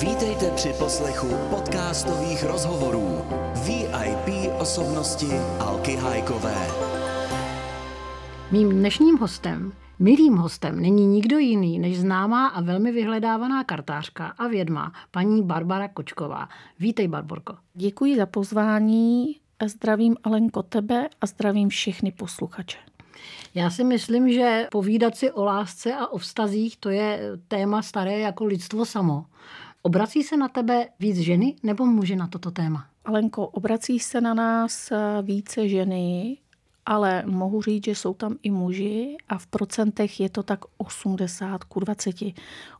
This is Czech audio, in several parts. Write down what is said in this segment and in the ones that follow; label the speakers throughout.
Speaker 1: Vítejte při poslechu podcastových rozhovorů VIP osobnosti Alky Hajkové.
Speaker 2: Mým dnešním hostem, milým hostem, není nikdo jiný než známá a velmi vyhledávaná kartářka a vědma paní Barbara Kočková. Vítej, Barborko.
Speaker 3: Děkuji za pozvání. Zdravím Alenko tebe a zdravím všechny posluchače.
Speaker 2: Já si myslím, že povídat si o lásce a o vztazích, to je téma staré jako lidstvo samo. Obrací se na tebe víc ženy nebo muži na toto téma?
Speaker 3: Alenko, obrací se na nás více ženy, ale mohu říct, že jsou tam i muži a v procentech je to tak 80 ku 20.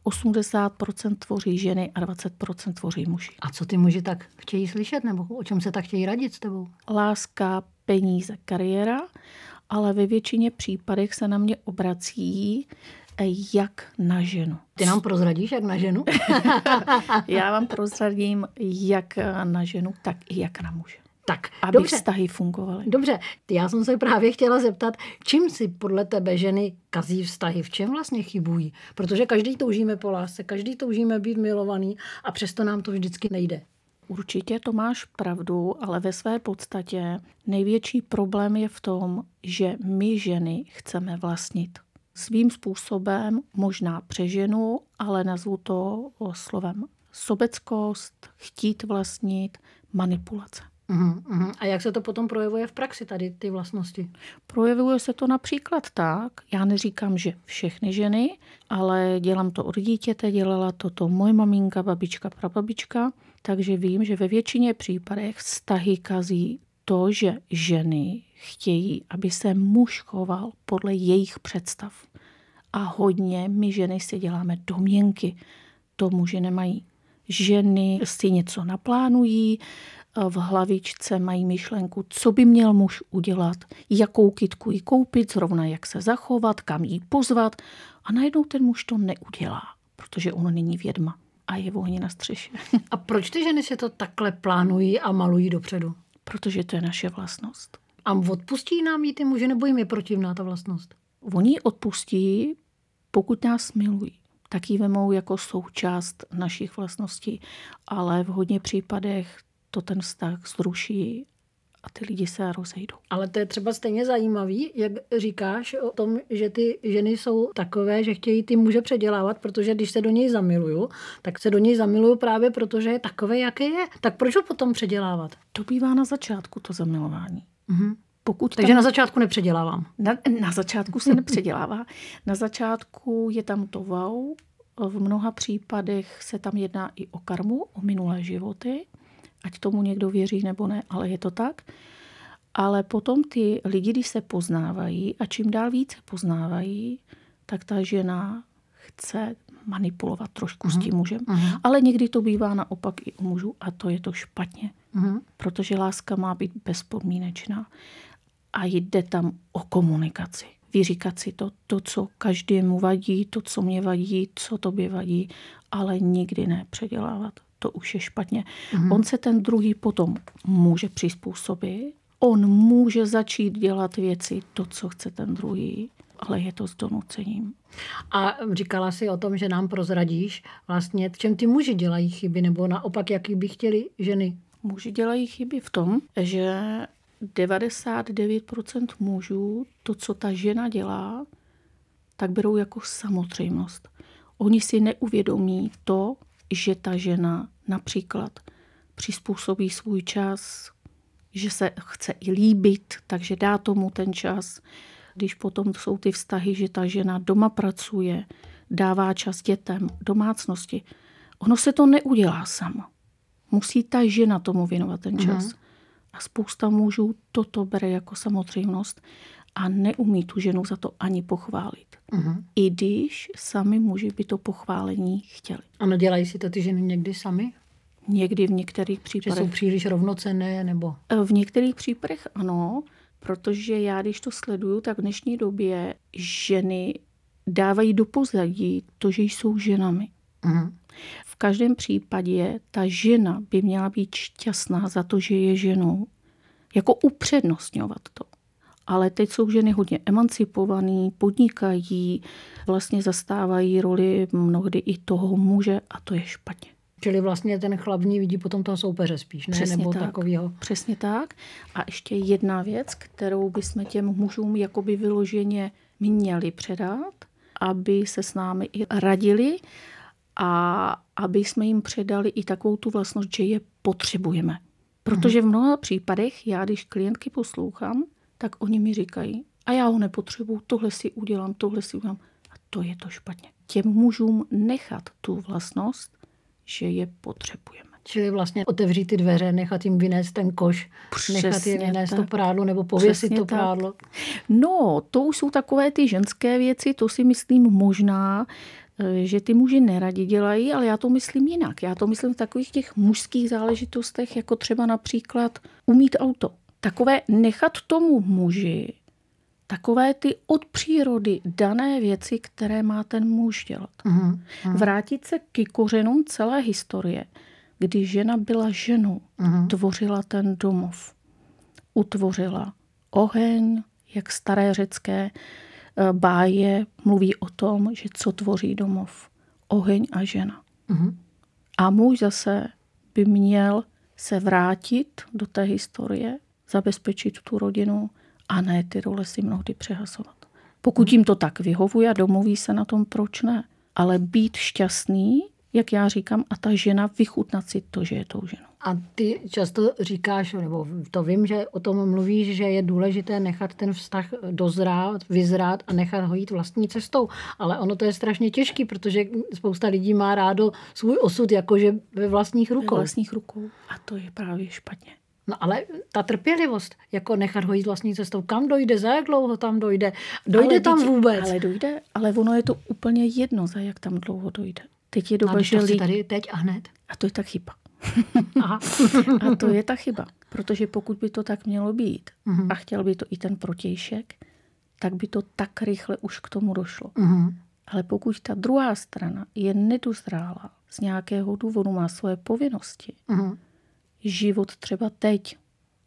Speaker 3: 80% tvoří ženy a 20% tvoří muži.
Speaker 2: A co ty muži tak chtějí slyšet nebo o čem se tak chtějí radit s tebou?
Speaker 3: Láska, peníze, kariéra, ale ve většině případech se na mě obrací jak na ženu.
Speaker 2: Ty nám prozradíš, jak na ženu?
Speaker 3: Já vám prozradím, jak na ženu, tak i jak na muže.
Speaker 2: Tak,
Speaker 3: aby
Speaker 2: dobře.
Speaker 3: vztahy fungovaly.
Speaker 2: Dobře, já jsem se právě chtěla zeptat, čím si podle tebe ženy kazí vztahy, v čem vlastně chybují? Protože každý toužíme po lásce, každý toužíme být milovaný a přesto nám to vždycky nejde.
Speaker 3: Určitě to máš pravdu, ale ve své podstatě největší problém je v tom, že my ženy chceme vlastnit. Svým způsobem možná přeženu, ale nazvu to slovem sobeckost, chtít vlastnit, manipulace.
Speaker 2: Uhum, uhum. A jak se to potom projevuje v praxi, tady ty vlastnosti?
Speaker 3: Projevuje se to například tak, já neříkám, že všechny ženy, ale dělám to od dítěte, dělala to to moje maminka, babička, prababička, takže vím, že ve většině případech vztahy kazí to, že ženy chtějí, aby se muž choval podle jejich představ. A hodně my ženy si děláme domněnky. To muži nemají. Ženy si něco naplánují, v hlavičce mají myšlenku, co by měl muž udělat, jakou kitku jí koupit, zrovna jak se zachovat, kam jí pozvat. A najednou ten muž to neudělá, protože on není vědma a je ohně na střeše.
Speaker 2: A proč ty ženy si to takhle plánují a malují dopředu?
Speaker 3: Protože to je naše vlastnost.
Speaker 2: A odpustí nám jí ty muži, nebo jim je protivná ta vlastnost?
Speaker 3: Oni odpustí, pokud nás milují tak ji vemou jako součást našich vlastností, ale v hodně případech to ten vztah zruší a ty lidi se rozejdou.
Speaker 2: Ale to je třeba stejně zajímavý, jak říkáš o tom, že ty ženy jsou takové, že chtějí ty muže předělávat, protože když se do něj zamiluju, tak se do něj zamiluju právě proto, že je takové, jaké je. Tak proč ho potom předělávat?
Speaker 3: To bývá na začátku, to zamilování.
Speaker 2: Mhm. Pokud Takže tam... na začátku nepředělávám.
Speaker 3: Na, na začátku se nepředělává. Na začátku je tam to wow. V mnoha případech se tam jedná i o karmu, o minulé životy ať tomu někdo věří nebo ne, ale je to tak. Ale potom ty lidi, když se poznávají a čím dál více poznávají, tak ta žena chce manipulovat trošku uh-huh. s tím mhm. mužem. Uh-huh. Ale někdy to bývá naopak i u mužů a to je to špatně. Uh-huh. Protože láska má být bezpodmínečná. A jde tam o komunikaci. Vyříkat si to, to, co každému vadí, to, co mě vadí, co tobě vadí, ale nikdy ne předělávat to už je špatně. Mm-hmm. On se ten druhý potom může přizpůsobit, on může začít dělat věci, to, co chce ten druhý, ale je to s donucením.
Speaker 2: A říkala si o tom, že nám prozradíš vlastně, v čem ty muži dělají chyby, nebo naopak, jaký by chtěli ženy?
Speaker 3: Muži dělají chyby v tom, že 99% mužů to, co ta žena dělá, tak berou jako samozřejmost. Oni si neuvědomí to, že ta žena například přizpůsobí svůj čas, že se chce i líbit, takže dá tomu ten čas. Když potom jsou ty vztahy, že ta žena doma pracuje, dává čas dětem, domácnosti, ono se to neudělá samo. Musí ta žena tomu věnovat ten čas. Mm-hmm. A spousta mužů toto bere jako samozřejmost a neumí tu ženu za to ani pochválit. Uh-huh. I když sami muži by to pochválení chtěli.
Speaker 2: A nedělají si to ty ženy někdy sami?
Speaker 3: Někdy v některých případech.
Speaker 2: Že jsou příliš rovnocenné nebo?
Speaker 3: E, v některých případech ano, protože já, když to sleduju, tak v dnešní době ženy dávají do pozadí to, že jsou ženami. Uh-huh. V každém případě ta žena by měla být šťastná za to, že je ženou. Jako upřednostňovat to ale teď jsou ženy hodně emancipovaný, podnikají, vlastně zastávají roli mnohdy i toho muže a to je špatně.
Speaker 2: Čili vlastně ten chlap v ní vidí potom toho soupeře spíš, ne?
Speaker 3: Přesně
Speaker 2: Nebo
Speaker 3: tak.
Speaker 2: takovýho.
Speaker 3: Přesně tak. A ještě jedna věc, kterou bychom těm mužům jakoby vyloženě měli předat, aby se s námi i radili a aby jsme jim předali i takovou tu vlastnost, že je potřebujeme. Protože v mnoha případech, já když klientky poslouchám, tak oni mi říkají, a já ho nepotřebuju, tohle si udělám, tohle si udělám. A to je to špatně. Těm mužům nechat tu vlastnost, že je potřebujeme.
Speaker 2: Čili vlastně otevřít ty dveře, nechat jim vynést ten koš, nechat je
Speaker 3: Přesně
Speaker 2: vynést
Speaker 3: tak.
Speaker 2: to prádlo nebo pověsit
Speaker 3: Přesně
Speaker 2: to
Speaker 3: tak.
Speaker 2: prádlo.
Speaker 3: No, to už jsou takové ty ženské věci, to si myslím možná, eh, že ty muži neradi dělají, ale já to myslím jinak. Já to myslím v takových těch mužských záležitostech, jako třeba například umít auto. Takové nechat tomu muži takové ty od přírody dané věci, které má ten muž dělat.
Speaker 2: Mhm.
Speaker 3: Vrátit se k kořenům celé historie, kdy žena byla ženou,
Speaker 2: Mhm.
Speaker 3: tvořila ten domov. Utvořila oheň, jak staré řecké eh, báje mluví o tom, že co tvoří domov. Oheň a žena.
Speaker 2: Mhm.
Speaker 3: A muž zase by měl se vrátit do té historie, zabezpečit tu rodinu a ne ty role si mnohdy přehazovat. Pokud jim to tak vyhovuje a domluví se na tom, proč ne. Ale být šťastný, jak já říkám, a ta žena vychutnat si to, že je tou ženou.
Speaker 2: A ty často říkáš, nebo to vím, že o tom mluvíš, že je důležité nechat ten vztah dozrát, vyzrát a nechat ho jít vlastní cestou. Ale ono to je strašně těžký, protože spousta lidí má rádo svůj osud jakože ve vlastních
Speaker 3: Ve
Speaker 2: rukou.
Speaker 3: vlastních rukou. A to je právě špatně.
Speaker 2: No ale ta trpělivost, jako nechat ho jít vlastní cestou, kam dojde, za jak dlouho tam dojde, dojde
Speaker 3: ale
Speaker 2: tam
Speaker 3: teď-
Speaker 2: vůbec.
Speaker 3: Ale dojde, ale ono je to úplně jedno, za jak tam dlouho dojde. Teď je doba, že lidi...
Speaker 2: tady teď a hned.
Speaker 3: A to je ta chyba.
Speaker 2: Aha.
Speaker 3: A to je ta chyba. Protože pokud by to tak mělo být
Speaker 2: Mhm.
Speaker 3: a chtěl by to i ten protějšek, tak by to tak rychle už k tomu došlo.
Speaker 2: Mhm.
Speaker 3: Ale pokud ta druhá strana je nedozrála, z nějakého důvodu má svoje povinnosti,
Speaker 2: Mhm.
Speaker 3: Život třeba teď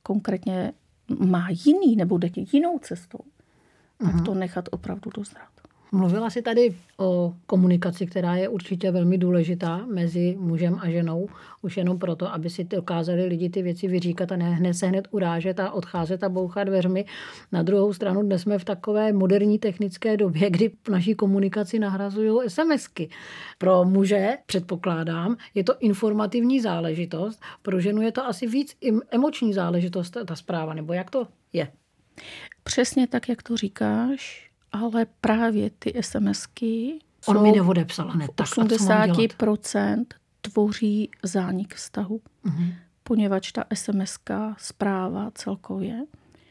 Speaker 3: konkrétně má jiný nebo jde jinou cestou, tak to nechat opravdu dozrát.
Speaker 2: Mluvila jsi tady o komunikaci, která je určitě velmi důležitá mezi mužem a ženou, už jenom proto, aby si dokázali lidi ty věci vyříkat a ne hned se hned urážet a odcházet a bouchat dveřmi. Na druhou stranu dnes jsme v takové moderní technické době, kdy naší komunikaci nahrazují SMSky. Pro muže, předpokládám, je to informativní záležitost, pro ženu je to asi víc emoční záležitost, ta zpráva, nebo jak to je?
Speaker 3: Přesně tak, jak to říkáš, ale právě ty SMSky
Speaker 2: On mi neodepsal hned, tak a co mám dělat?
Speaker 3: 80% tvoří zánik vztahu,
Speaker 2: Mhm.
Speaker 3: poněvadž ta SMS zpráva celkově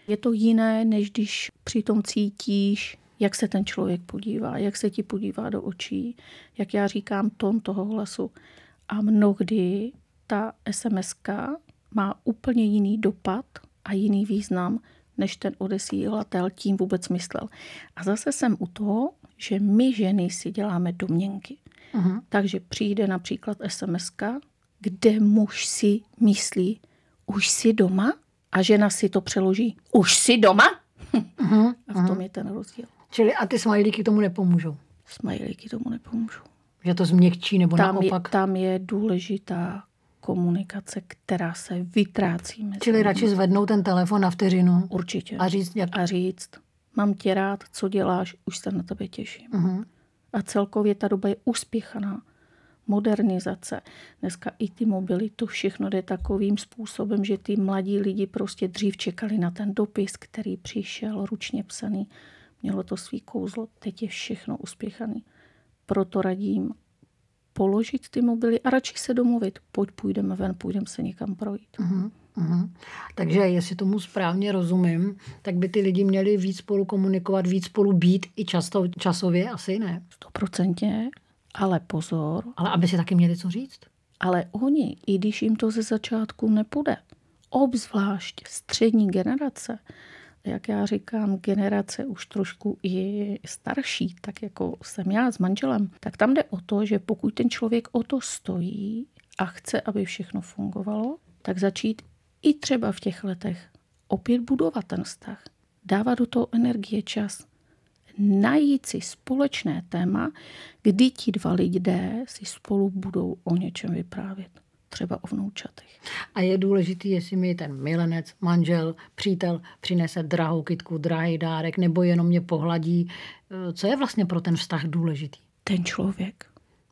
Speaker 3: je to jiné, než když přitom cítíš, jak se ten člověk podívá, jak se ti podívá do očí, jak já říkám, tón toho hlasu. A mnohdy ta SMS má úplně jiný dopad a jiný význam, než ten odesílatel tím vůbec myslel. A zase jsem u toho, že my ženy si děláme domněnky.
Speaker 2: Mhm.
Speaker 3: Takže přijde například sms kde muž si myslí, už si doma? A žena si to přeloží, už si doma?
Speaker 2: Mhm.
Speaker 3: A v tom je ten rozdíl.
Speaker 2: Čili a ty smajlíky tomu nepomůžou.
Speaker 3: Smajlíky tomu nepomůžou.
Speaker 2: Že to změkčí nebo
Speaker 3: Tam je,
Speaker 2: naopak.
Speaker 3: tam je důležitá komunikace, která se vytrácí mezi
Speaker 2: Čili radši zvednou ten telefon na vteřinu
Speaker 3: Určitě.
Speaker 2: a říct, jak...
Speaker 3: a říct, mám tě rád, co děláš, už se na tebe těším.
Speaker 2: Mhm.
Speaker 3: A celkově ta doba je uspěchaná. Modernizace. Dneska i ty mobily, to všechno jde takovým způsobem, že ty mladí lidi prostě dřív čekali na ten dopis, který přišel ručně psaný. Mělo to svý kouzlo, teď je všechno uspěchaný. Proto radím položit ty mobily a radši se domluvit. Pojď, půjdeme ven, půjdeme se někam projít.
Speaker 2: Mhm. Mhm. Takže jestli tomu správně rozumím, tak by ty lidi měli víc spolu komunikovat, víc spolu být i často, časově, asi ne.
Speaker 3: Stoprocentně, ale pozor,
Speaker 2: Ale aby si taky měli co říct.
Speaker 3: Ale oni, i když jim to ze začátku nepůjde, obzvlášť střední generace, jak já říkám, generace už trošku i starší, tak jako jsem já s manželem, tak tam jde o to, že pokud ten člověk o to stojí a chce, aby všechno fungovalo, tak začít i třeba v těch letech opět budovat ten vztah. Dávat do toho energie čas. najít si společné téma, kdy ti dva lidé si spolu budou o něčem vyprávět. Třeba o vnoučatech.
Speaker 2: A je důležitý, jestli mi ten milenec, manžel, přítel přinese drahou kytku, drahý dárek, nebo jenom mě pohladí. Co je vlastně pro ten vztah důležitý?
Speaker 3: Ten člověk.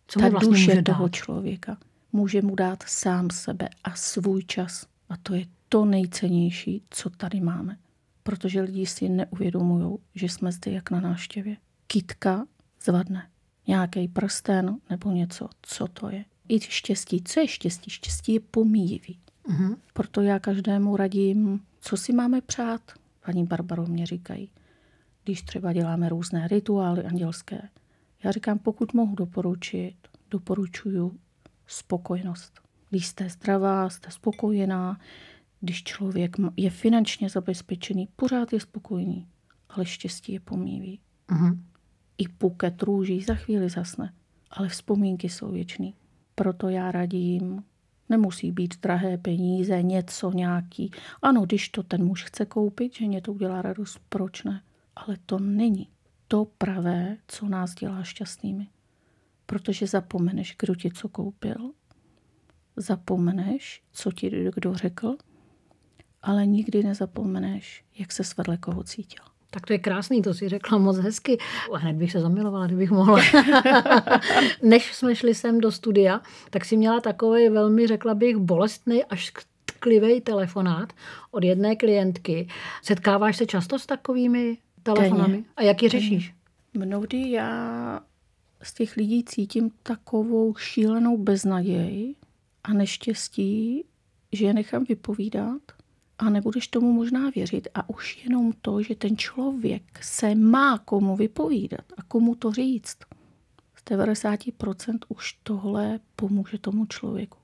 Speaker 2: Co
Speaker 3: Ta
Speaker 2: vlastně
Speaker 3: duše
Speaker 2: může
Speaker 3: toho
Speaker 2: dát?
Speaker 3: člověka může mu dát sám sebe a svůj čas. A to je to nejcennější, co tady máme. Protože lidi si neuvědomují, že jsme zde jak na náštěvě. Kytka zvadne. Nějaký prsten nebo něco. Co to je? I štěstí. Co je štěstí? Štěstí je pomíjivý.
Speaker 2: Mhm.
Speaker 3: Proto já každému radím, co si máme přát. Paní Barbaro mě říkají, když třeba děláme různé rituály andělské. Já říkám, pokud mohu doporučit, doporučuju spokojenost. Když jste zdravá, jste spokojená, když člověk je finančně zabezpečený, pořád je spokojený, ale štěstí je pomíjivý.
Speaker 2: Mhm.
Speaker 3: I puket růží za chvíli zasne, ale vzpomínky jsou věčný. Proto já radím, nemusí být drahé peníze, něco nějaký. Ano, když to ten muž chce koupit, že mě to udělá radost, proč ne? Ale to není to pravé, co nás dělá šťastnými. Protože zapomeneš, kdo ti co koupil, zapomeneš, co ti kdo řekl, ale nikdy nezapomeneš, jak se vedle koho cítil.
Speaker 2: Tak to je krásný, to si řekla moc hezky. Hned bych se zamilovala, kdybych mohla. Než jsme šli sem do studia, tak si měla takový velmi, řekla bych, bolestný až tklivý telefonát od jedné klientky. Setkáváš se často s takovými telefonami?
Speaker 3: Denně.
Speaker 2: A jak ji řešíš?
Speaker 3: Mnohdy já z těch lidí cítím takovou šílenou beznaděj a neštěstí, že je nechám vypovídat a nebudeš tomu možná věřit. A už jenom to, že ten člověk se má komu vypovídat a komu to říct, z 90% už tohle pomůže tomu člověku.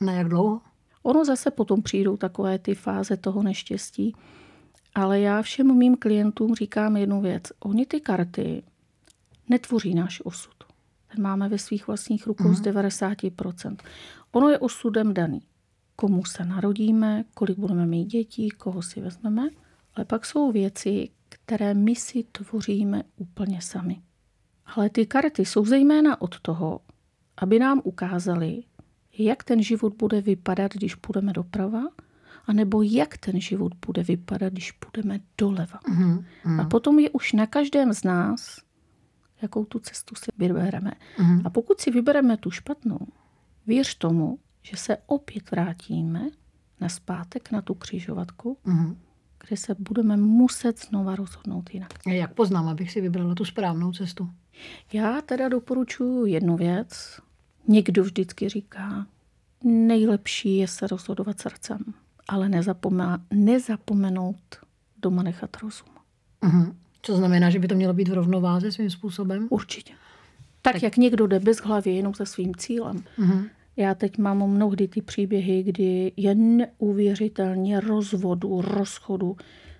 Speaker 2: Na jak dlouho?
Speaker 3: Ono zase potom přijdou takové ty fáze toho neštěstí, ale já všem mým klientům říkám jednu věc. Oni ty karty netvoří náš osud. Ten máme ve svých vlastních rukou z 90%. Ono je osudem daný. Komu se narodíme, kolik budeme mít dětí, koho si vezmeme. Ale pak jsou věci, které my si tvoříme úplně sami. Ale ty karty jsou zejména od toho, aby nám ukázali, jak ten život bude vypadat, když půjdeme doprava, anebo jak ten život bude vypadat, když půjdeme doleva.
Speaker 2: Mhm.
Speaker 3: A potom je už na každém z nás, jakou tu cestu si vybereme.
Speaker 2: Mhm.
Speaker 3: A pokud si vybereme tu špatnou, věř tomu, že se opět vrátíme na zpátek na tu křižovatku,
Speaker 2: Mhm.
Speaker 3: kde se budeme muset znova rozhodnout jinak.
Speaker 2: A Jak poznám, abych si vybrala tu správnou cestu?
Speaker 3: Já teda doporučuji jednu věc. Někdo vždycky říká, nejlepší je se rozhodovat srdcem, ale nezapomá, nezapomenout doma nechat rozum.
Speaker 2: Mhm. Co znamená, že by to mělo být v rovnováze svým způsobem?
Speaker 3: Určitě. Tak, tak jak někdo jde bez hlavy jenom za svým cílem.
Speaker 2: Mhm.
Speaker 3: Já teď mám mnohdy ty příběhy, kdy je neuvěřitelně rozvodu, rozchodu,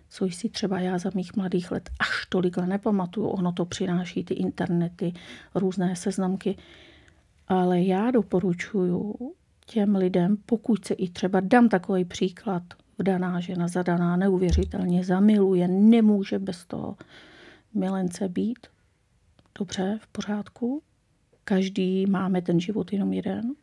Speaker 3: co si třeba já za mých mladých let až tolikle nepamatuju. Ono to přináší ty internety, různé seznamky. Ale já doporučuju těm lidem, pokud se i třeba dám takový příklad, vdaná žena, zadaná, neuvěřitelně zamiluje, nemůže bez toho milence být. Dobře, v pořádku. Každý máme ten život jenom jeden.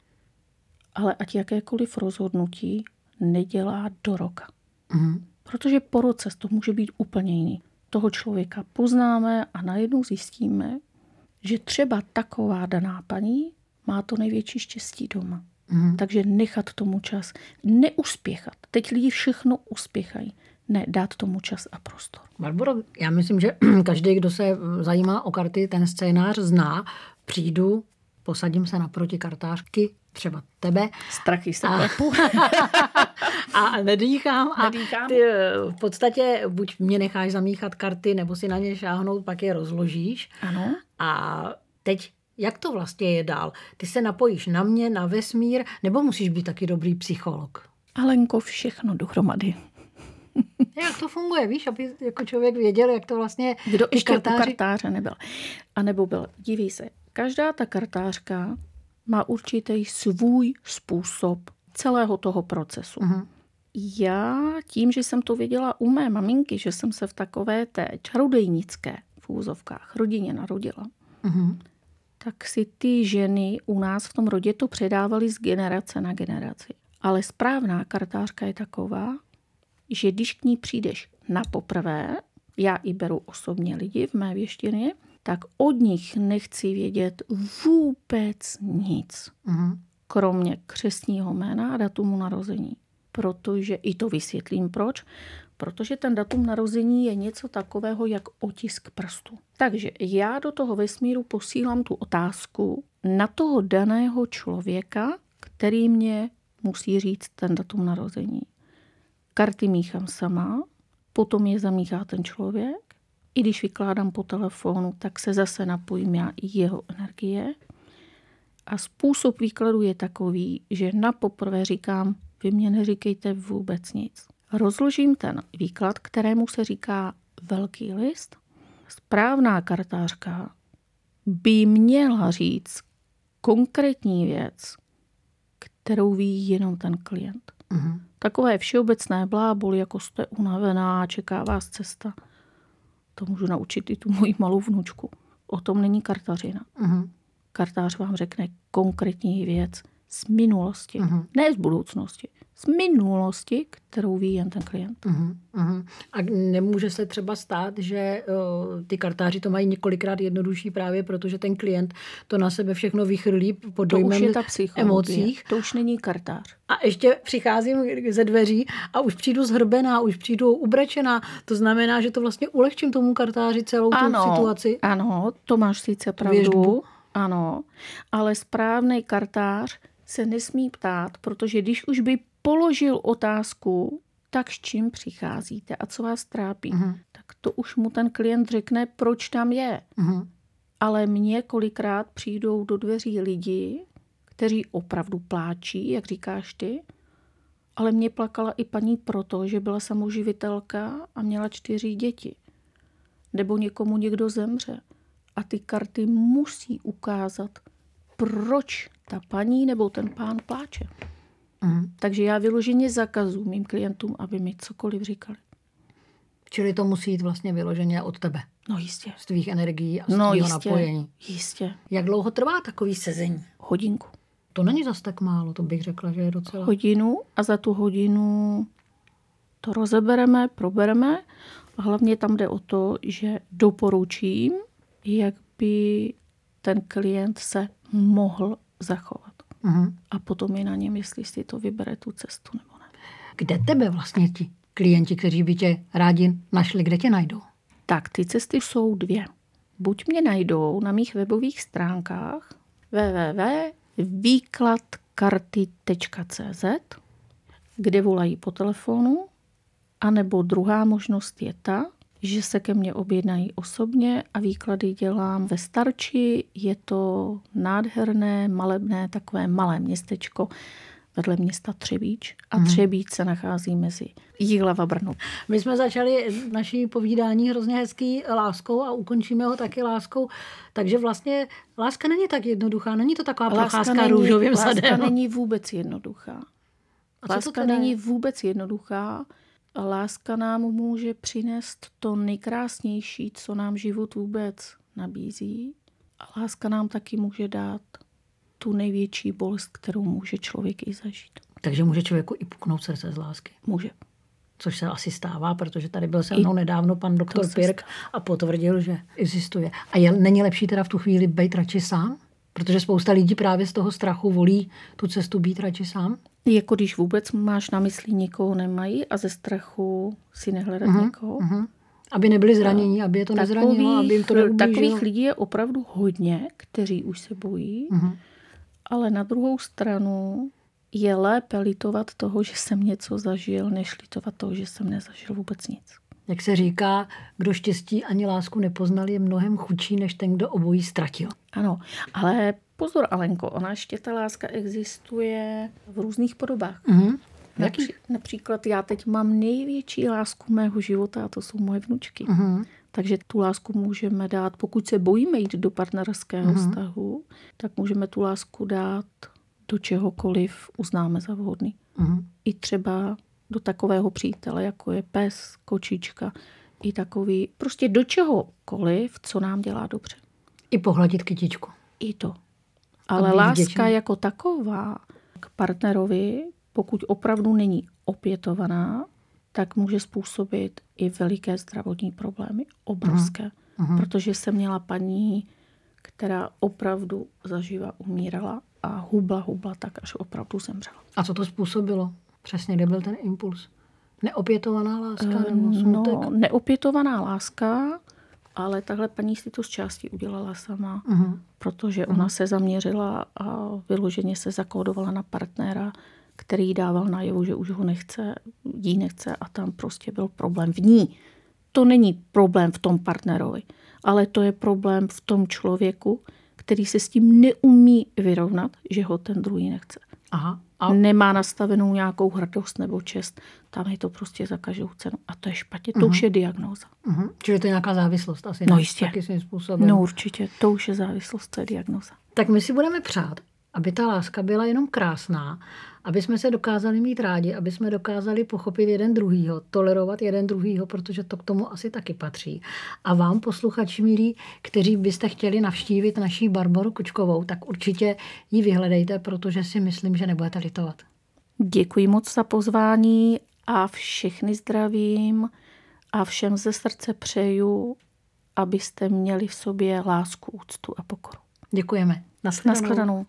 Speaker 3: Ale ať jakékoliv rozhodnutí nedělá do roka.
Speaker 2: Mhm.
Speaker 3: Protože po roce to může být úplně jiný. Toho člověka poznáme a najednou zjistíme, že třeba taková daná paní má to největší štěstí doma.
Speaker 2: Mhm.
Speaker 3: Takže nechat tomu čas, neuspěchat. Teď lidi všechno uspěchají. Ne, dát tomu čas a prostor.
Speaker 2: Barbaro, já myslím, že každý, kdo se zajímá o karty, ten scénář zná. Přijdu, posadím se naproti kartářky, třeba tebe,
Speaker 3: Strachy se
Speaker 2: A- a nedýchám. A
Speaker 3: Nedýchám.
Speaker 2: ty eh, v podstatě buď mě necháš zamíchat karty, nebo si na ně šáhnout, pak je rozložíš.
Speaker 3: Ano.
Speaker 2: A teď, jak to vlastně je dál? Ty se napojíš na mě, na vesmír, nebo musíš být taky dobrý psycholog?
Speaker 3: Alenko, všechno dohromady.
Speaker 2: Jak to funguje, víš, aby jako člověk věděl, jak to vlastně
Speaker 3: Kdo ještě kartáři... u
Speaker 2: kartáři...
Speaker 3: kartáře nebyl. A nebo byl. Diví se, každá ta kartářka má určitý svůj způsob celého toho procesu.
Speaker 2: Mhm.
Speaker 3: Já tím, že jsem to věděla u mé maminky, že jsem se v takové té čarodejnické v úzovkách rodině narodila,
Speaker 2: Mhm.
Speaker 3: tak si ty ženy u nás v tom rodě to předávaly z generace na generaci. Ale správná kartářka je taková, že když k ní přijdeš na poprvé, já i beru osobně lidi v mé věštině, tak od nich nechci vědět vůbec nic,
Speaker 2: Mhm.
Speaker 3: kromě křesního jména a datumu narození. Protože, i to vysvětlím proč, protože ten datum narození je něco takového jak otisk prstu. Takže já do toho vesmíru posílám tu otázku na toho daného člověka, který mě musí říct ten datum narození. Karty míchám sama, potom je zamíchá ten člověk. I když vykládám po telefonu, tak se zase napojím já i jeho energie. A způsob výkladu je takový, že na poprvé říkám, vy mě neříkejte vůbec nic. Rozložím ten výklad, kterému se říká velký list. Správná kartářka by měla říct konkrétní věc, kterou ví jenom ten klient.
Speaker 2: Mhm.
Speaker 3: Takové všeobecné bláboli, jako jste unavená, čeká vás cesta. To můžu naučit i tu moji malou vnučku. O tom není kartařina.
Speaker 2: Mhm.
Speaker 3: Kartář vám řekne konkrétní věc z minulosti.
Speaker 2: Mhm.
Speaker 3: Ne z budoucnosti. Z minulosti, kterou ví jen ten klient.
Speaker 2: Mhm, mhm. A nemůže se třeba stát, že o, ty kartáři to mají několikrát jednodušší právě, protože ten klient to na sebe všechno vychrlí pod
Speaker 3: To už je ta
Speaker 2: emocích.
Speaker 3: To už není kartář.
Speaker 2: A ještě přicházím ze dveří a už přijdu zhrbená, už přijdu ubrečená. To znamená, že to vlastně ulehčím tomu kartáři celou tu situaci.
Speaker 3: Ano, to máš sice pravdu.
Speaker 2: Věžbu.
Speaker 3: Ano, ale správný kartář se nesmí ptát, protože když už by položil otázku, tak s čím přicházíte a co vás trápí,
Speaker 2: Mhm.
Speaker 3: tak to už mu ten klient řekne, proč tam je.
Speaker 2: Mhm.
Speaker 3: Ale mně kolikrát přijdou do dveří lidi, kteří opravdu pláčí, jak říkáš ty, ale mě plakala i paní proto, že byla samoživitelka a měla čtyři děti. Nebo někomu někdo zemře. A ty karty musí ukázat, proč ta paní nebo ten pán pláče.
Speaker 2: Mhm.
Speaker 3: Takže já vyloženě zakazuji mým klientům, aby mi cokoliv říkali.
Speaker 2: Čili to musí jít vlastně vyloženě od tebe,
Speaker 3: No jistě.
Speaker 2: z tvých energií a z
Speaker 3: No jistě.
Speaker 2: napojení.
Speaker 3: Jistě.
Speaker 2: Jak dlouho trvá takový sezení?
Speaker 3: Hodinku.
Speaker 2: To není zas tak málo, to bych řekla, že je docela.
Speaker 3: hodinu a za tu hodinu to rozebereme, probereme. A hlavně tam jde o to, že doporučím, jak by ten klient se mohl zachovat.
Speaker 2: Mhm.
Speaker 3: A potom je na něm, jestli si to vybere tu cestu nebo ne.
Speaker 2: Kde tebe vlastně ti klienti, kteří by tě rádi našli, kde tě najdou?
Speaker 3: Tak, ty cesty jsou dvě. Buď mě najdou na mých webových stránkách www.výkladkarty.cz, kde volají po telefonu, anebo druhá možnost je ta, že se ke mně objednají osobně a výklady dělám ve Starči. Je to nádherné, malebné, takové malé městečko vedle města Třebíč. A Třebíč se nachází mezi Jihlava a Brno.
Speaker 2: My jsme začali naší povídání hrozně hezký láskou a ukončíme ho taky láskou. Takže vlastně láska není tak jednoduchá, není to taková procházka růžovým
Speaker 3: láska
Speaker 2: sadem.
Speaker 3: není vůbec jednoduchá.
Speaker 2: A
Speaker 3: Láska není vůbec jednoduchá. Láska nám může přinést to nejkrásnější, co nám život vůbec nabízí. A láska nám taky může dát tu největší bolest, kterou může člověk i zažít.
Speaker 2: Takže může člověku i puknout srdce z lásky.
Speaker 3: Může.
Speaker 2: Což se asi stává, protože tady byl se mnou nedávno pan doktor Pirk a potvrdil, že existuje. A je, není lepší teda v tu chvíli být radši sám? Protože spousta lidí právě z toho strachu volí tu cestu být radši sám.
Speaker 3: Jako když vůbec máš na mysli někoho nemají a ze strachu si nehledat uh-huh, někoho.
Speaker 2: Mhm. Aby nebyli zranění, aby je to nezranilo, aby jim to neublížilo.
Speaker 3: takových lidí je opravdu hodně, kteří už se bojí,
Speaker 2: Mhm.
Speaker 3: ale na druhou stranu je lépe litovat toho, že jsem něco zažil, než litovat toho, že jsem nezažil vůbec nic.
Speaker 2: Jak se říká, kdo štěstí ani lásku nepoznal, je mnohem chudší, než ten, kdo obojí ztratil.
Speaker 3: Ano, ale pozor, Alenko, ona ještě ta láska existuje v různých podobách.
Speaker 2: Mhm.
Speaker 3: Napří, například já teď mám největší lásku mého života a to jsou moje vnučky.
Speaker 2: Mhm.
Speaker 3: Takže tu lásku můžeme dát, pokud se bojíme jít do partnerského
Speaker 2: Mhm.
Speaker 3: vztahu, tak můžeme tu lásku dát do čehokoliv uznáme za vhodný.
Speaker 2: Mhm.
Speaker 3: I třeba do takového přítele, jako je pes, kočička, i takový, prostě do čehokoliv, co nám dělá dobře.
Speaker 2: I pohladit kytičku.
Speaker 3: I to. Ale láska
Speaker 2: vděčný.
Speaker 3: jako taková k partnerovi, pokud opravdu není opětovaná, tak může způsobit i veliké zdravotní problémy, obrovské.
Speaker 2: Mhm.
Speaker 3: Protože jsem měla paní, která opravdu zaživa umírala a hubla, hubla tak, až opravdu zemřela.
Speaker 2: A co to způsobilo? Přesně, kde byl ten impuls? Neopětovaná láska nebo
Speaker 3: no,
Speaker 2: smutek?
Speaker 3: neopětovaná láska, ale tahle paní si to z části udělala sama,
Speaker 2: Mhm.
Speaker 3: protože ona se zaměřila a vyloženě se zakódovala na partnera, který dával najevo, že už ho nechce, jí nechce a tam prostě byl problém v ní. To není problém v tom partnerovi, ale to je problém v tom člověku, který se s tím neumí vyrovnat, že ho ten druhý nechce.
Speaker 2: Aha. A
Speaker 3: nemá nastavenou nějakou hrdost nebo čest. Tam je to prostě za každou cenu. A to je špatně. To už je diagnóza.
Speaker 2: Mhm. Čili to je nějaká závislost asi.
Speaker 3: No jistě.
Speaker 2: Taky svým způsobem.
Speaker 3: No určitě. To už je závislost, to je diagnóza.
Speaker 2: Tak my si budeme přát, aby ta láska byla jenom krásná, aby jsme se dokázali mít rádi, aby jsme dokázali pochopit jeden druhýho, tolerovat jeden druhýho, protože to k tomu asi taky patří. A vám, posluchači milí, kteří byste chtěli navštívit naší Barboru Kučkovou, tak určitě ji vyhledejte, protože si myslím, že nebudete litovat.
Speaker 3: Děkuji moc za pozvání a všechny zdravím a všem ze srdce přeju, abyste měli v sobě lásku, úctu a pokoru.
Speaker 2: Děkujeme. Naschledanou.
Speaker 3: Naschledanou.